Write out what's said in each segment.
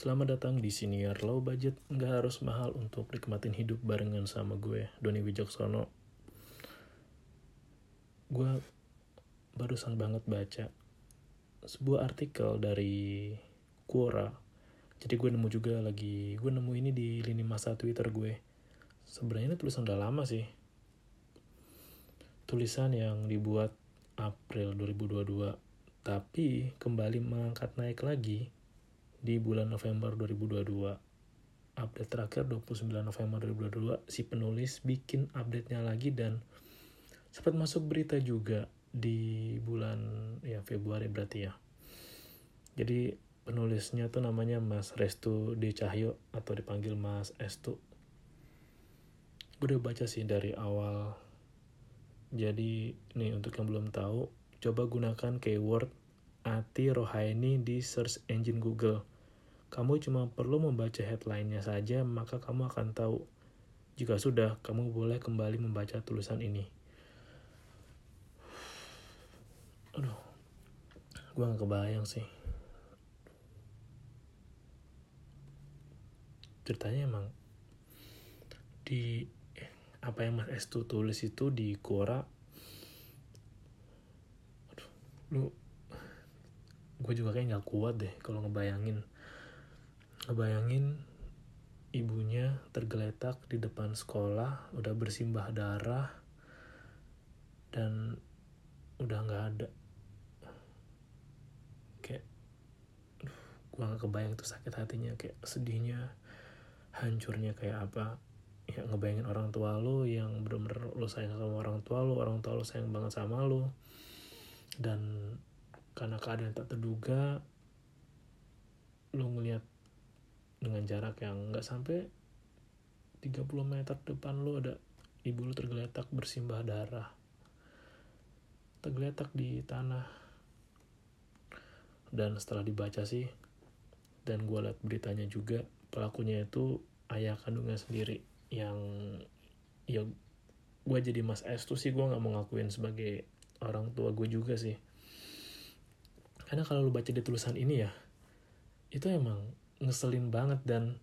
Selamat datang di siniar low budget, nggak harus mahal untuk nikmatin hidup barengan sama gue, Doni Wijaksono. Gue barusan banget baca sebuah artikel dari Quora. Jadi gue nemu juga lagi, gue nemu ini di lini masa Twitter gue. Sebenarnya ini tulisan udah lama sih. Tulisan yang dibuat April 2022, tapi kembali mengangkat naik lagi di bulan November 2022 update terakhir 29 November 2022 si penulis bikin update-nya lagi dan sempat masuk berita juga di bulan ya Februari berarti ya jadi penulisnya tuh namanya Mas Restu D. Cahyo atau dipanggil Mas Estu gue udah baca sih dari awal jadi nih untuk yang belum tahu coba gunakan keyword Ati Rohaini di search engine Google. Kamu cuma perlu membaca headline-nya saja, maka kamu akan tahu. Jika sudah, kamu boleh kembali membaca tulisan ini. Aduh, gue gak kebayang sih. Ceritanya emang di apa yang Mas Estu tulis itu di Quora Aduh, lu gue juga kayak nggak kuat deh kalau ngebayangin ngebayangin ibunya tergeletak di depan sekolah udah bersimbah darah dan udah nggak ada. Kayak gue nggak kebayang tuh sakit hatinya. Kayak sedihnya hancurnya kayak apa. Ya ngebayangin orang tua lo yang bener-bener lo sayang sama orang tua lo orang tua lo sayang banget sama lo dan karena keadaan tak terduga lu ngelihat dengan jarak yang nggak sampai 30 meter depan lu ada ibu lu tergeletak bersimbah darah. Tergeletak di tanah. Dan setelah dibaca sih dan gue liat beritanya juga pelakunya itu ayah kandungnya sendiri yang ya gue jadi mas S tuh sih gue nggak mau ngakuin sebagai orang tua gue juga sih. Karena kalau lu baca di tulisan ini ya itu emang ngeselin banget dan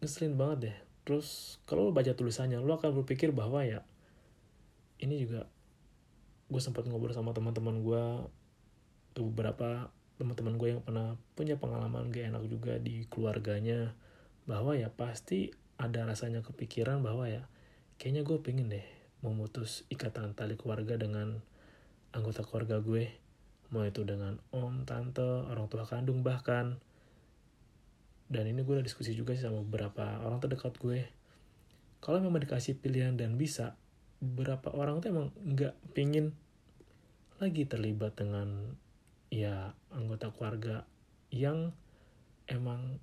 ngeselin banget deh. Terus kalau lu baca tulisannya lu akan berpikir bahwa ya ini juga gue sempat ngobrol sama teman-teman gue beberapa teman-teman gue yang pernah punya pengalaman gak enak juga di keluarganya bahwa ya pasti ada rasanya kepikiran bahwa ya kayaknya gue pengen deh memutus ikatan tali keluarga dengan anggota keluarga gue mau itu dengan om, tante, orang tua kandung bahkan. Dan ini gue udah diskusi juga sih sama beberapa orang terdekat gue. Kalau memang dikasih pilihan dan bisa beberapa orang tuh emang nggak pingin lagi terlibat dengan ya anggota keluarga yang emang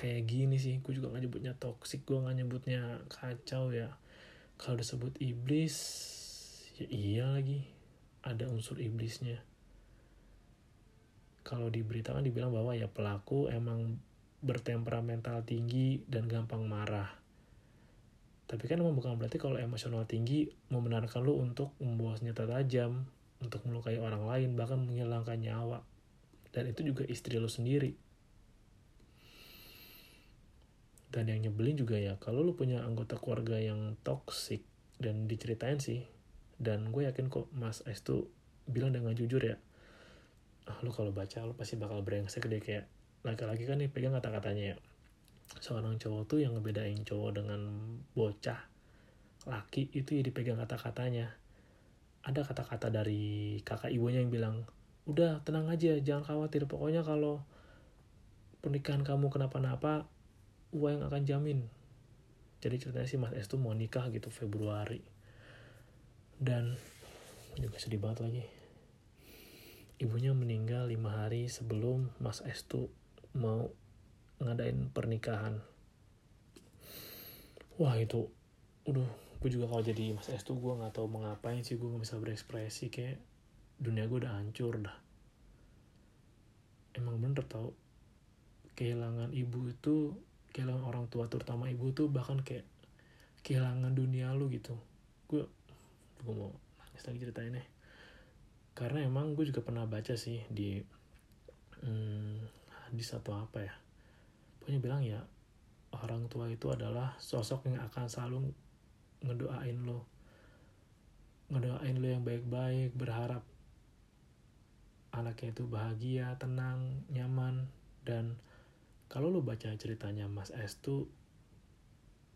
kayak gini sih. Gue juga gak nyebutnya toxic gue gak nyebutnya kacau ya. Kalau disebut iblis ya iya lagi ada unsur iblisnya. Kalau diberitakan dibilang bahwa ya pelaku emang bertemperamental tinggi dan gampang marah. Tapi kan emang bukan berarti kalau emosional tinggi membenarkan lu untuk membawa senjata tajam, untuk melukai orang lain, bahkan menghilangkan nyawa. Dan itu juga istri lu sendiri. Dan yang nyebelin juga ya, kalau lu punya anggota keluarga yang toxic, dan diceritain sih, dan gue yakin kok Mas S tuh bilang dengan jujur ya ah lu kalau baca lu pasti bakal brengsek deh kayak laki-laki kan nih pegang kata-katanya ya. Seorang cowok tuh yang ngebedain cowok dengan bocah laki itu ya dipegang kata-katanya. Ada kata-kata dari kakak ibunya yang bilang udah tenang aja jangan khawatir. Pokoknya kalau pernikahan kamu kenapa-napa gue yang akan jamin. Jadi ceritanya sih Mas S tuh mau nikah gitu Februari dan juga sedih banget lagi. Ibunya meninggal lima hari sebelum Mas Estu mau ngadain pernikahan. Wah itu udah gue juga kalau jadi Mas Estu gue nggak tahu mau ngapain sih gue nggak bisa berekspresi kayak dunia gue udah hancur dah. Emang bener tau kehilangan ibu itu kehilangan orang tua terutama ibu tuh bahkan kayak kehilangan dunia lu gitu. Gue gue mau nangis lagi ceritainnya karena emang gue juga pernah baca sih di hmm, hadis atau apa ya. Pokoknya bilang ya orang tua itu adalah sosok yang akan selalu ngedoain lo. Ngedoain lo yang baik-baik berharap anaknya itu bahagia tenang nyaman. Dan kalau lo baca ceritanya Mas S tuh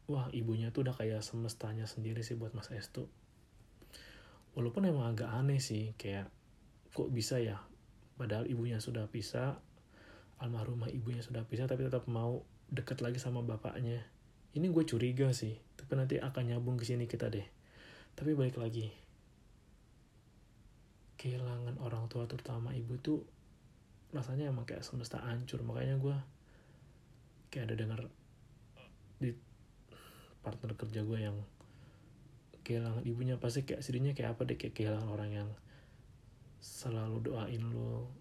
wah ibunya tuh udah kayak semestanya sendiri sih buat Mas S tuh walaupun emang agak aneh sih kayak kok bisa ya padahal ibunya sudah pisah almarhumah ibunya sudah pisah tapi tetap mau deket lagi sama bapaknya. Ini gue curiga sih tapi nanti akan nyambung ke sini kita deh. Tapi balik lagi kehilangan orang tua terutama ibu tuh rasanya emang kayak semesta hancur. Makanya gue kayak ada dengar di partner kerja gue yang kehilangan ibunya. Pasti kayak sedihnya kayak apa deh kayak kehilangan orang yang selalu doain lo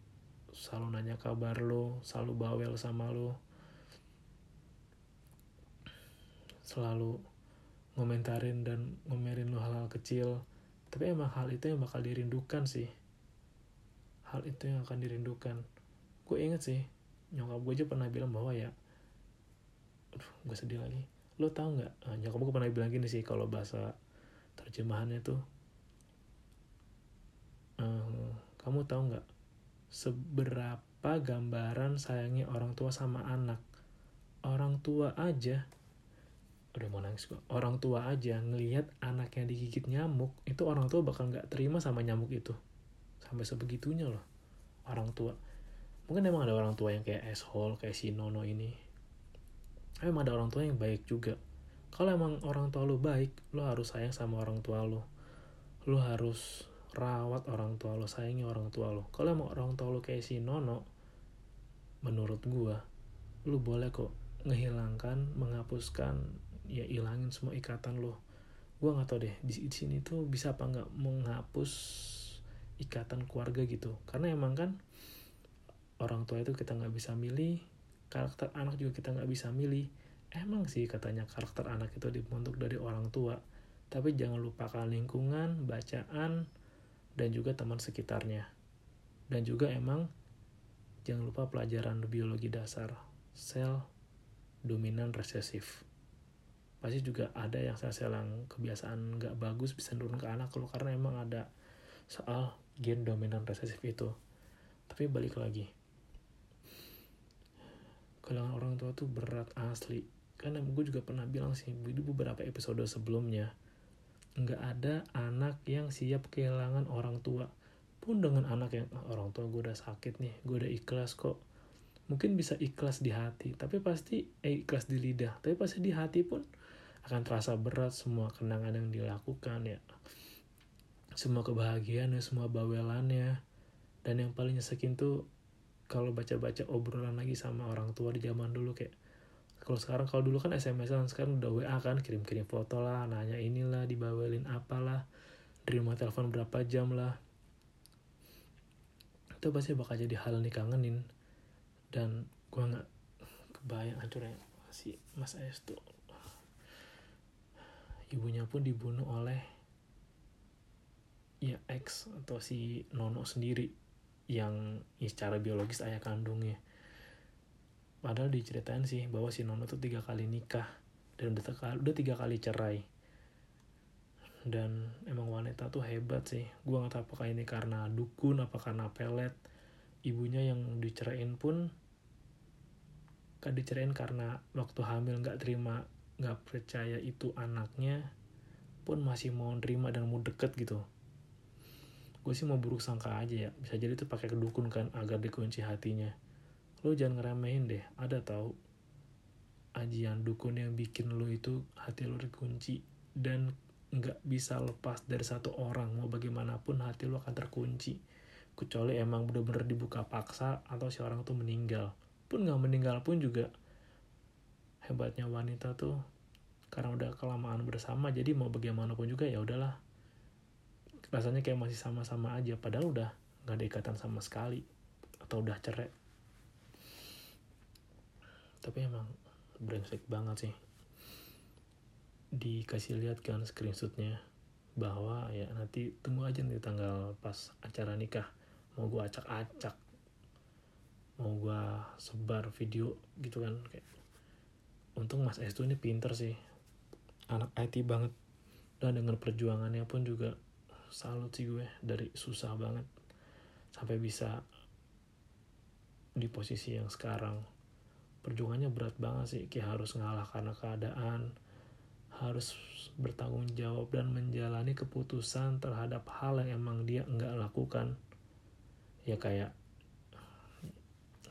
selalu nanya kabar lo selalu bawel sama lo selalu ngomentarin dan ngomerin lo hal-hal kecil. Tapi emang hal itu yang bakal dirindukan sih. Hal itu yang akan dirindukan. Gue inget sih nyokap gue aja pernah bilang bahwa ya aduh gue sedih lagi. Lo tau nggak? Nah, nyokap gue pernah bilang gini sih kalau bahasa terjemahannya tuh ehm, kamu tahu nggak seberapa gambaran sayangnya orang tua sama anak? Orang tua aja udah mau nangis gue orang tua aja ngelihat anaknya digigit nyamuk itu orang tua bakal nggak terima sama nyamuk itu. Sampai sebegitunya loh orang tua. Mungkin emang ada orang tua yang kayak asshole kayak si Nono ini. Emang ada orang tua yang baik juga kalau emang orang tua lo baik lo harus sayang sama orang tua lo lo harus rawat orang tua lo sayangi orang tua lo kalau emang orang tua lo kayak si Nono menurut gua lo boleh kok ngehilangkan menghapuskan ya ilangin semua ikatan lo gue nggak tau deh di, di sini tuh bisa apa nggak menghapus ikatan keluarga gitu. Karena emang kan orang tua itu kita nggak bisa milih karakter anak juga kita nggak bisa milih emang sih katanya karakter anak itu dibentuk dari orang tua. Tapi jangan lupakan lingkungan bacaan dan juga teman sekitarnya. Dan juga emang jangan lupa pelajaran biologi dasar sel dominan resesif. Pasti juga ada yang sel-sel yang kebiasaan nggak bagus bisa turun ke anak lo karena emang ada soal gen dominan resesif itu. Tapi balik lagi. Kehilangan orang tua tuh berat asli karena gue juga pernah bilang sih di beberapa episode sebelumnya nggak ada anak yang siap kehilangan orang tua. Pun dengan anak yang ah, orang tua gue udah sakit nih gue udah ikhlas kok. Mungkin bisa ikhlas di hati tapi pasti eh, ikhlas di lidah. Tapi pasti di hati pun akan terasa berat semua kenangan yang dilakukan ya. Semua kebahagiaan ya semua bawelannya. Dan yang paling nyesekin tuh kalau baca-baca obrolan lagi sama orang tua di zaman dulu kayak kalau sekarang kalau dulu kan SMS an sekarang udah WA kan kirim-kirim foto lah nanya inilah dibawelin apalah di rumah telepon berapa jam lah. Itu pasti bakal jadi hal nih kangenin dan gua nggak kebayang hancurnya si Mas Ayas tuh ibunya pun dibunuh oleh ya ex atau si Nono sendiri yang ya secara biologis ayah kandungnya padahal diceritain sih bahwa si Nono tuh tiga kali nikah dan udah, udah tiga kali cerai. Dan emang wanita tuh hebat sih. Gue nggak tahu apakah ini karena dukun apa karena pelet. Ibunya yang dicerain pun kan dicerain karena waktu hamil nggak terima nggak percaya itu anaknya pun masih mau nerima dan mau deket gitu. Gue sih mau buruk sangka aja ya. Bisa jadi tuh pakai kedukun kan agar dikunci hatinya lo jangan ngeremehin deh ada tahu ajian dukun yang bikin lo itu hati lo dikunci dan nggak bisa lepas dari satu orang mau bagaimanapun hati lo akan terkunci. Kecuali emang bener-bener dibuka paksa atau si orang tuh meninggal. Pun nggak meninggal pun juga hebatnya wanita tuh karena udah kelamaan bersama jadi mau bagaimanapun juga ya udahlah. Rasanya kayak masih sama-sama aja padahal udah nggak ada ikatan sama sekali atau udah cerai tapi emang brengsek banget sih. Dikasih lihat kan screenshotnya bahwa ya nanti tunggu aja nih tanggal pas acara nikah. Mau gue acak-acak mau gue sebar video gitu kan kayak. Untung Mas Estu ini pinter sih anak IT banget. Dan dengan perjuangannya pun juga salut sih gue dari susah banget sampai bisa di posisi yang sekarang perjuangannya berat banget sih. Kayak harus ngalah karena keadaan harus bertanggung jawab dan menjalani keputusan terhadap hal yang emang dia enggak lakukan. Ya kayak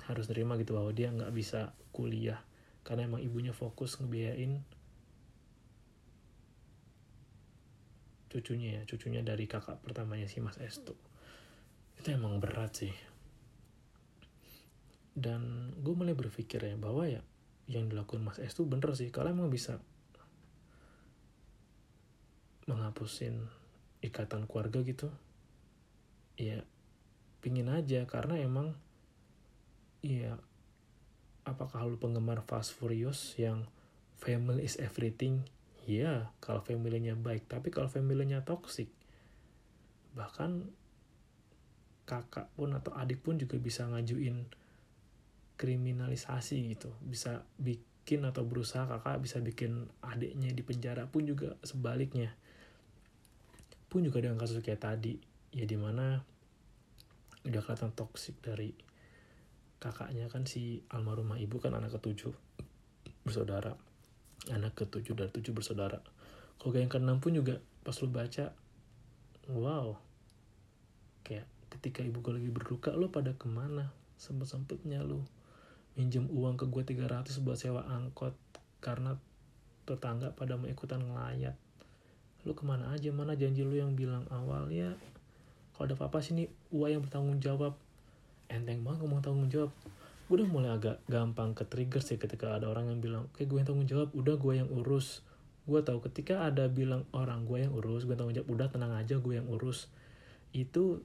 harus terima gitu bahwa dia nggak bisa kuliah karena emang ibunya fokus ngebiayain cucunya ya cucunya dari kakak pertamanya si Mas Estu. Itu emang berat sih dan gue mulai berpikir ya bahwa ya yang dilakukan Mas Estu bener sih kalau emang bisa menghapusin ikatan keluarga gitu ya pingin aja karena emang Iya. Apakah lu penggemar Fast Furious yang family is everything? Iya, kalau familynya baik. Tapi kalau familynya toxic, bahkan kakak pun atau adik pun juga bisa ngajuin kriminalisasi gitu. Bisa bikin atau berusaha kakak bisa bikin adiknya di penjara pun juga sebaliknya. Pun juga dengan kasus kayak tadi, ya di mana udah kelihatan toxic dari kakaknya kan si almarhumah ibu kan anak ketujuh bersaudara. Anak ketujuh dari tujuh bersaudara. Kalau yang keenam pun juga pas lu baca wow. Kayak ketika ibu gue lagi berduka lo pada ke mana? Sempet sempetnya lu minjem uang ke gue 300 buat sewa angkot karena tetangga pada mau ikutan ngelayat. Lu ke mana aja? Mana janji lu yang bilang awalnya? Kalau ada apa-apa sini uang yang bertanggung jawab. Enteng banget ngomong tanggung jawab. Gue udah mulai agak gampang ke trigger sih ketika ada orang yang bilang kayak gue yang tanggung jawab. Udah gue yang urus. Gue tahu ketika ada bilang orang gue yang urus gue tanggung jawab udah tenang aja gue yang urus. Itu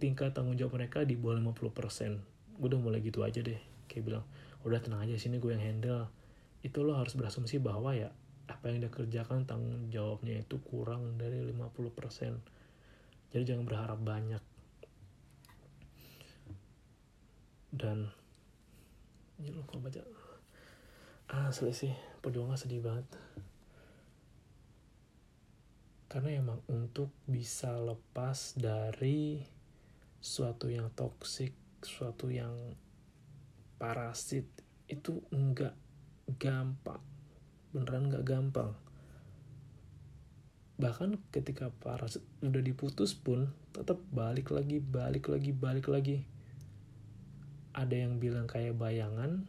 tingkat tanggung jawab mereka di bawah 50% gue udah mulai gitu aja deh kayak bilang udah tenang aja sini gue yang handle. Itu lo harus berasumsi bahwa ya apa yang dia kerjakan tanggung jawabnya itu kurang dari 50% jadi jangan berharap banyak. Dan ini lo kalau baca asli sih perjuangan sedih banget. Karena emang untuk bisa lepas dari suatu yang toksik suatu yang parasit itu enggak gampang. Beneran enggak gampang. Bahkan ketika parasit udah diputus pun tetap balik lagi balik lagi balik lagi. Ada yang bilang kayak bayangan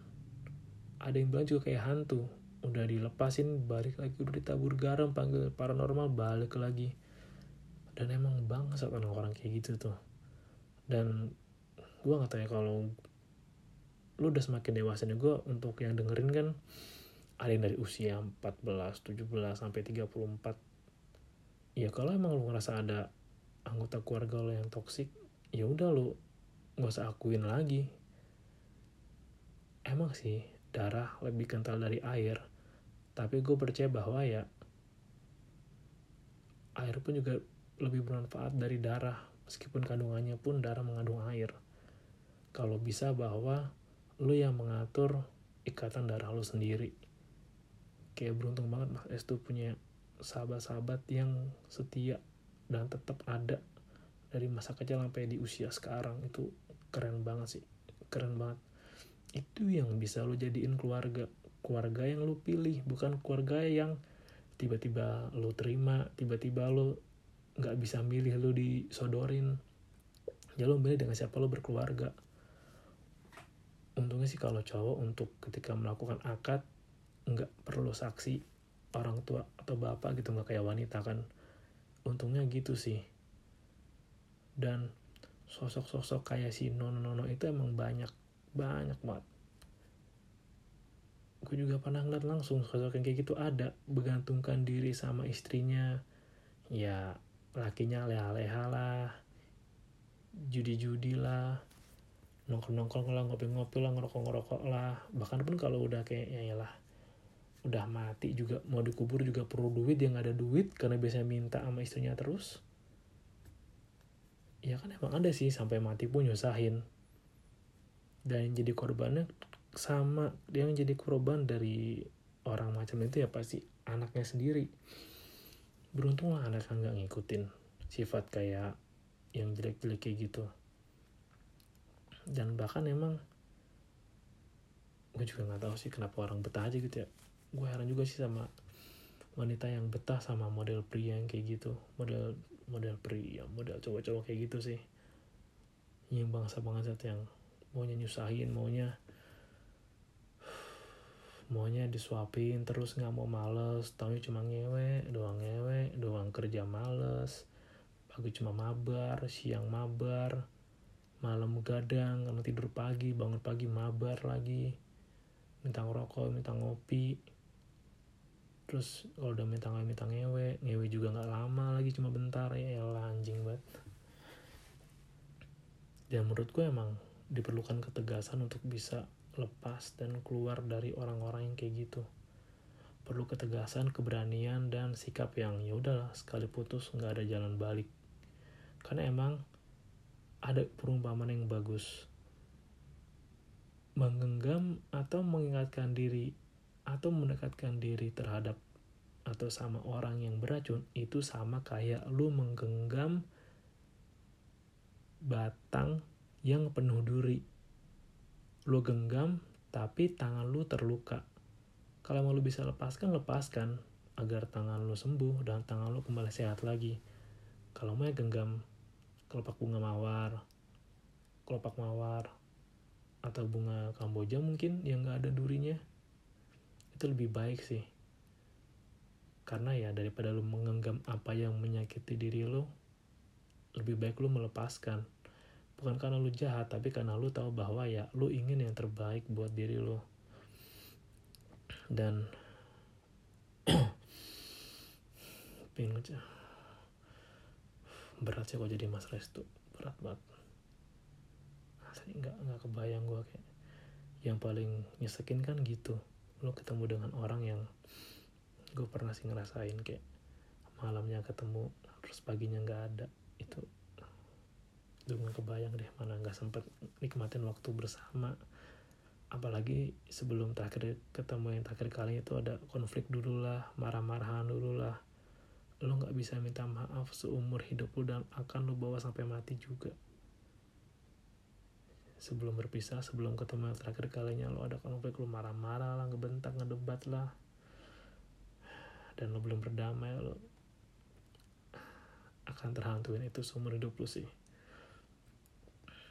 ada yang bilang juga kayak hantu. Udah dilepasin balik lagi udah ditabur garam panggil paranormal balik lagi. Dan emang bangsat orang-orang kayak gitu tuh. Dan gue nggak tahu ya kalau lu udah semakin dewasa nih. Gue untuk yang dengerin kan ada yang dari usia 14, 17 sampai 34 ya kalau emang lu ngerasa ada anggota keluarga lo yang toksik ya udah lu gak usah akuin lagi. Emang sih darah lebih kental dari air. Tapi gue percaya bahwa ya air pun juga lebih bermanfaat dari darah. Meskipun kandungannya pun darah mengandung air. Kalau bisa bahwa lu yang mengatur ikatan darah lu sendiri. Kayak beruntung banget Mas Es tuh punya sahabat-sahabat yang setia dan tetap ada dari masa kecil sampai di usia sekarang. Itu keren banget sih keren banget. Itu yang bisa lo jadiin keluarga keluarga yang lo pilih bukan keluarga yang tiba-tiba lo terima tiba-tiba lo nggak bisa milih lo disodorin. Ya lo milih dengan siapa lo berkeluarga untungnya sih kalau cowok untuk ketika melakukan akad nggak perlu saksi orang tua atau bapak gitu nggak kayak wanita kan. Untungnya gitu sih. Dan sosok-sosok kayak si nono nono itu emang banyak banyak banget. Gue juga pernah ngeliat langsung sosok yang kayak gitu ada bergantungkan diri sama istrinya. Ya lakinya leha-leha lah judi-judi lah nongkrong-nongkrong lah ngopi-ngopi lah ngerokok-ngerokok lah. Bahkan pun kalau udah kayak ya lah udah mati juga mau dikubur juga perlu duit. Yang ada duit karena biasanya minta sama istrinya terus. Ya kan emang ada sih sampai mati pun nyusahin. Dan yang jadi korbannya sama dia yang jadi korban dari orang macam itu ya pasti anaknya sendiri. Beruntung lah anaknya nggak ngikutin sifat kayak yang jelek-jelek kayak gitu dan bahkan emang gue juga nggak tahu sih kenapa orang betah aja gitu ya. Gue heran juga sih sama wanita yang betah sama model pria yang kayak gitu. Model model pria model cowok-cowok kayak gitu sih. Yang bangsa-bangsa yang maunya nyusahin maunya maunya disuapin terus nggak mau males. Taunya cuma ngewe doang ngewe doang kerja males. Pagi cuma mabar siang mabar malam gadang karena tidur pagi bangun pagi mabar lagi minta ngerokok minta ngopi. Terus kalau udah minta ngewe minta ngewe ngewe juga nggak lama lagi cuma bentar. Ya elah anjing banget. Dan menurut gue emang diperlukan ketegasan untuk bisa lepas dan keluar dari orang-orang yang kayak gitu. Perlu ketegasan keberanian dan sikap yang ya udahlah sekali putus nggak ada jalan balik. Karena emang ada perumpamaan yang bagus. Menggenggam atau mengingatkan diri atau mendekatkan diri terhadap atau sama orang yang beracun itu sama kayak lu menggenggam batang yang penuh duri. Lu genggam tapi tangan lu terluka. Kalau mau lu bisa lepaskan lepaskan agar tangan lu sembuh dan tangan lu kembali sehat lagi. Kalau mau ya genggam kelopak bunga mawar kelopak mawar atau bunga kamboja mungkin yang gak ada durinya itu lebih baik sih. Karena ya daripada lu mengenggam apa yang menyakiti diri lu lebih baik lu melepaskan. Bukan karena lu jahat tapi karena lu tahu bahwa ya lu ingin yang terbaik buat diri lu. Dan pengen berat sih kok jadi mas restu. Berat banget. Asli nggak nggak kebayang gue kayak yang paling nyesekin kan gitu. Lu ketemu dengan orang yang gue pernah sih ngerasain kayak malamnya ketemu terus paginya nggak ada. Itu itu nggak kebayang deh mana nggak sempet nikmatin waktu bersama. Apalagi sebelum terakhir ketemu yang terakhir kali itu ada konflik dulu lah marah-marahan dulu lah lo nggak bisa minta maaf seumur hidup lo dan akan lo bawa sampai mati juga. Sebelum berpisah sebelum ketemu yang terakhir kalinya lo ada konflik lo marah-marah lah ngebentak ngedebat lah. Dan lo belum berdamai lo akan terhantuin itu seumur hidup lo sih.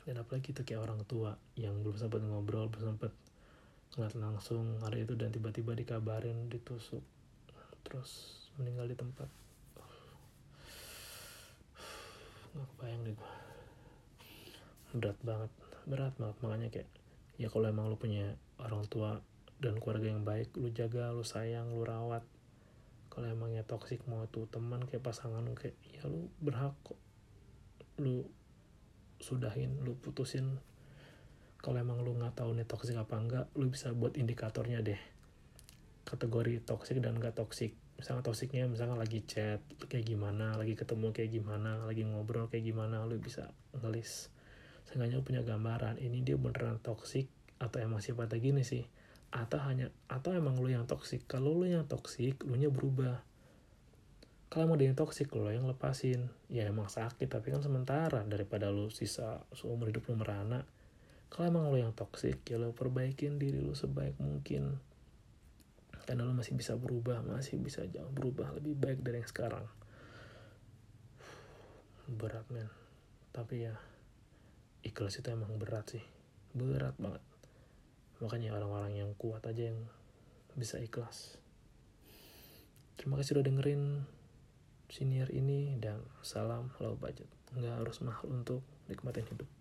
Dan apalagi itu kayak orang tua yang belum sempat ngobrol belum sempat ngeliat langsung hari itu dan tiba-tiba dikabarin ditusuk terus meninggal di tempat nggak kebayang deh gue berat banget berat banget. Makanya kayak ya kalau emang lu punya orang tua dan keluarga yang baik lu jaga lu sayang lu rawat. Kalau emangnya toksik mau tuh teman kayak pasangan lu kayak ya lu berhak kok. Lu sudahin lu putusin. Kalau emang lu nggak tahu nih toksik apa enggak lu bisa buat indikatornya deh. Kategori toksik dan gak toksik misalnya toksiknya misalnya lagi chat kayak gimana lagi ketemu kayak gimana lagi ngobrol kayak gimana lu bisa ngelis. Seenggaknya lu punya gambaran ini dia beneran toksik atau emang sifatnya gini sih? Atau hanya atau emang lu yang toksik? Kalau lu yang toksik lu nya berubah. Kalau mau dia yang toksik lo yang lepasin. Ya emang sakit tapi kan sementara daripada lo sisa seumur hidup lo merana. Kalau emang lo yang toksik ya lo perbaikin diri lo sebaik mungkin karena lo masih bisa berubah masih bisa jauh berubah lebih baik dari yang sekarang. Berat men. Tapi ya ikhlas itu emang berat sih. Berat banget. Makanya orang-orang yang kuat aja yang bisa ikhlas. Terima kasih udah dengerin senior ini dan salam low budget. Nggak harus mahal untuk nikmatin hidup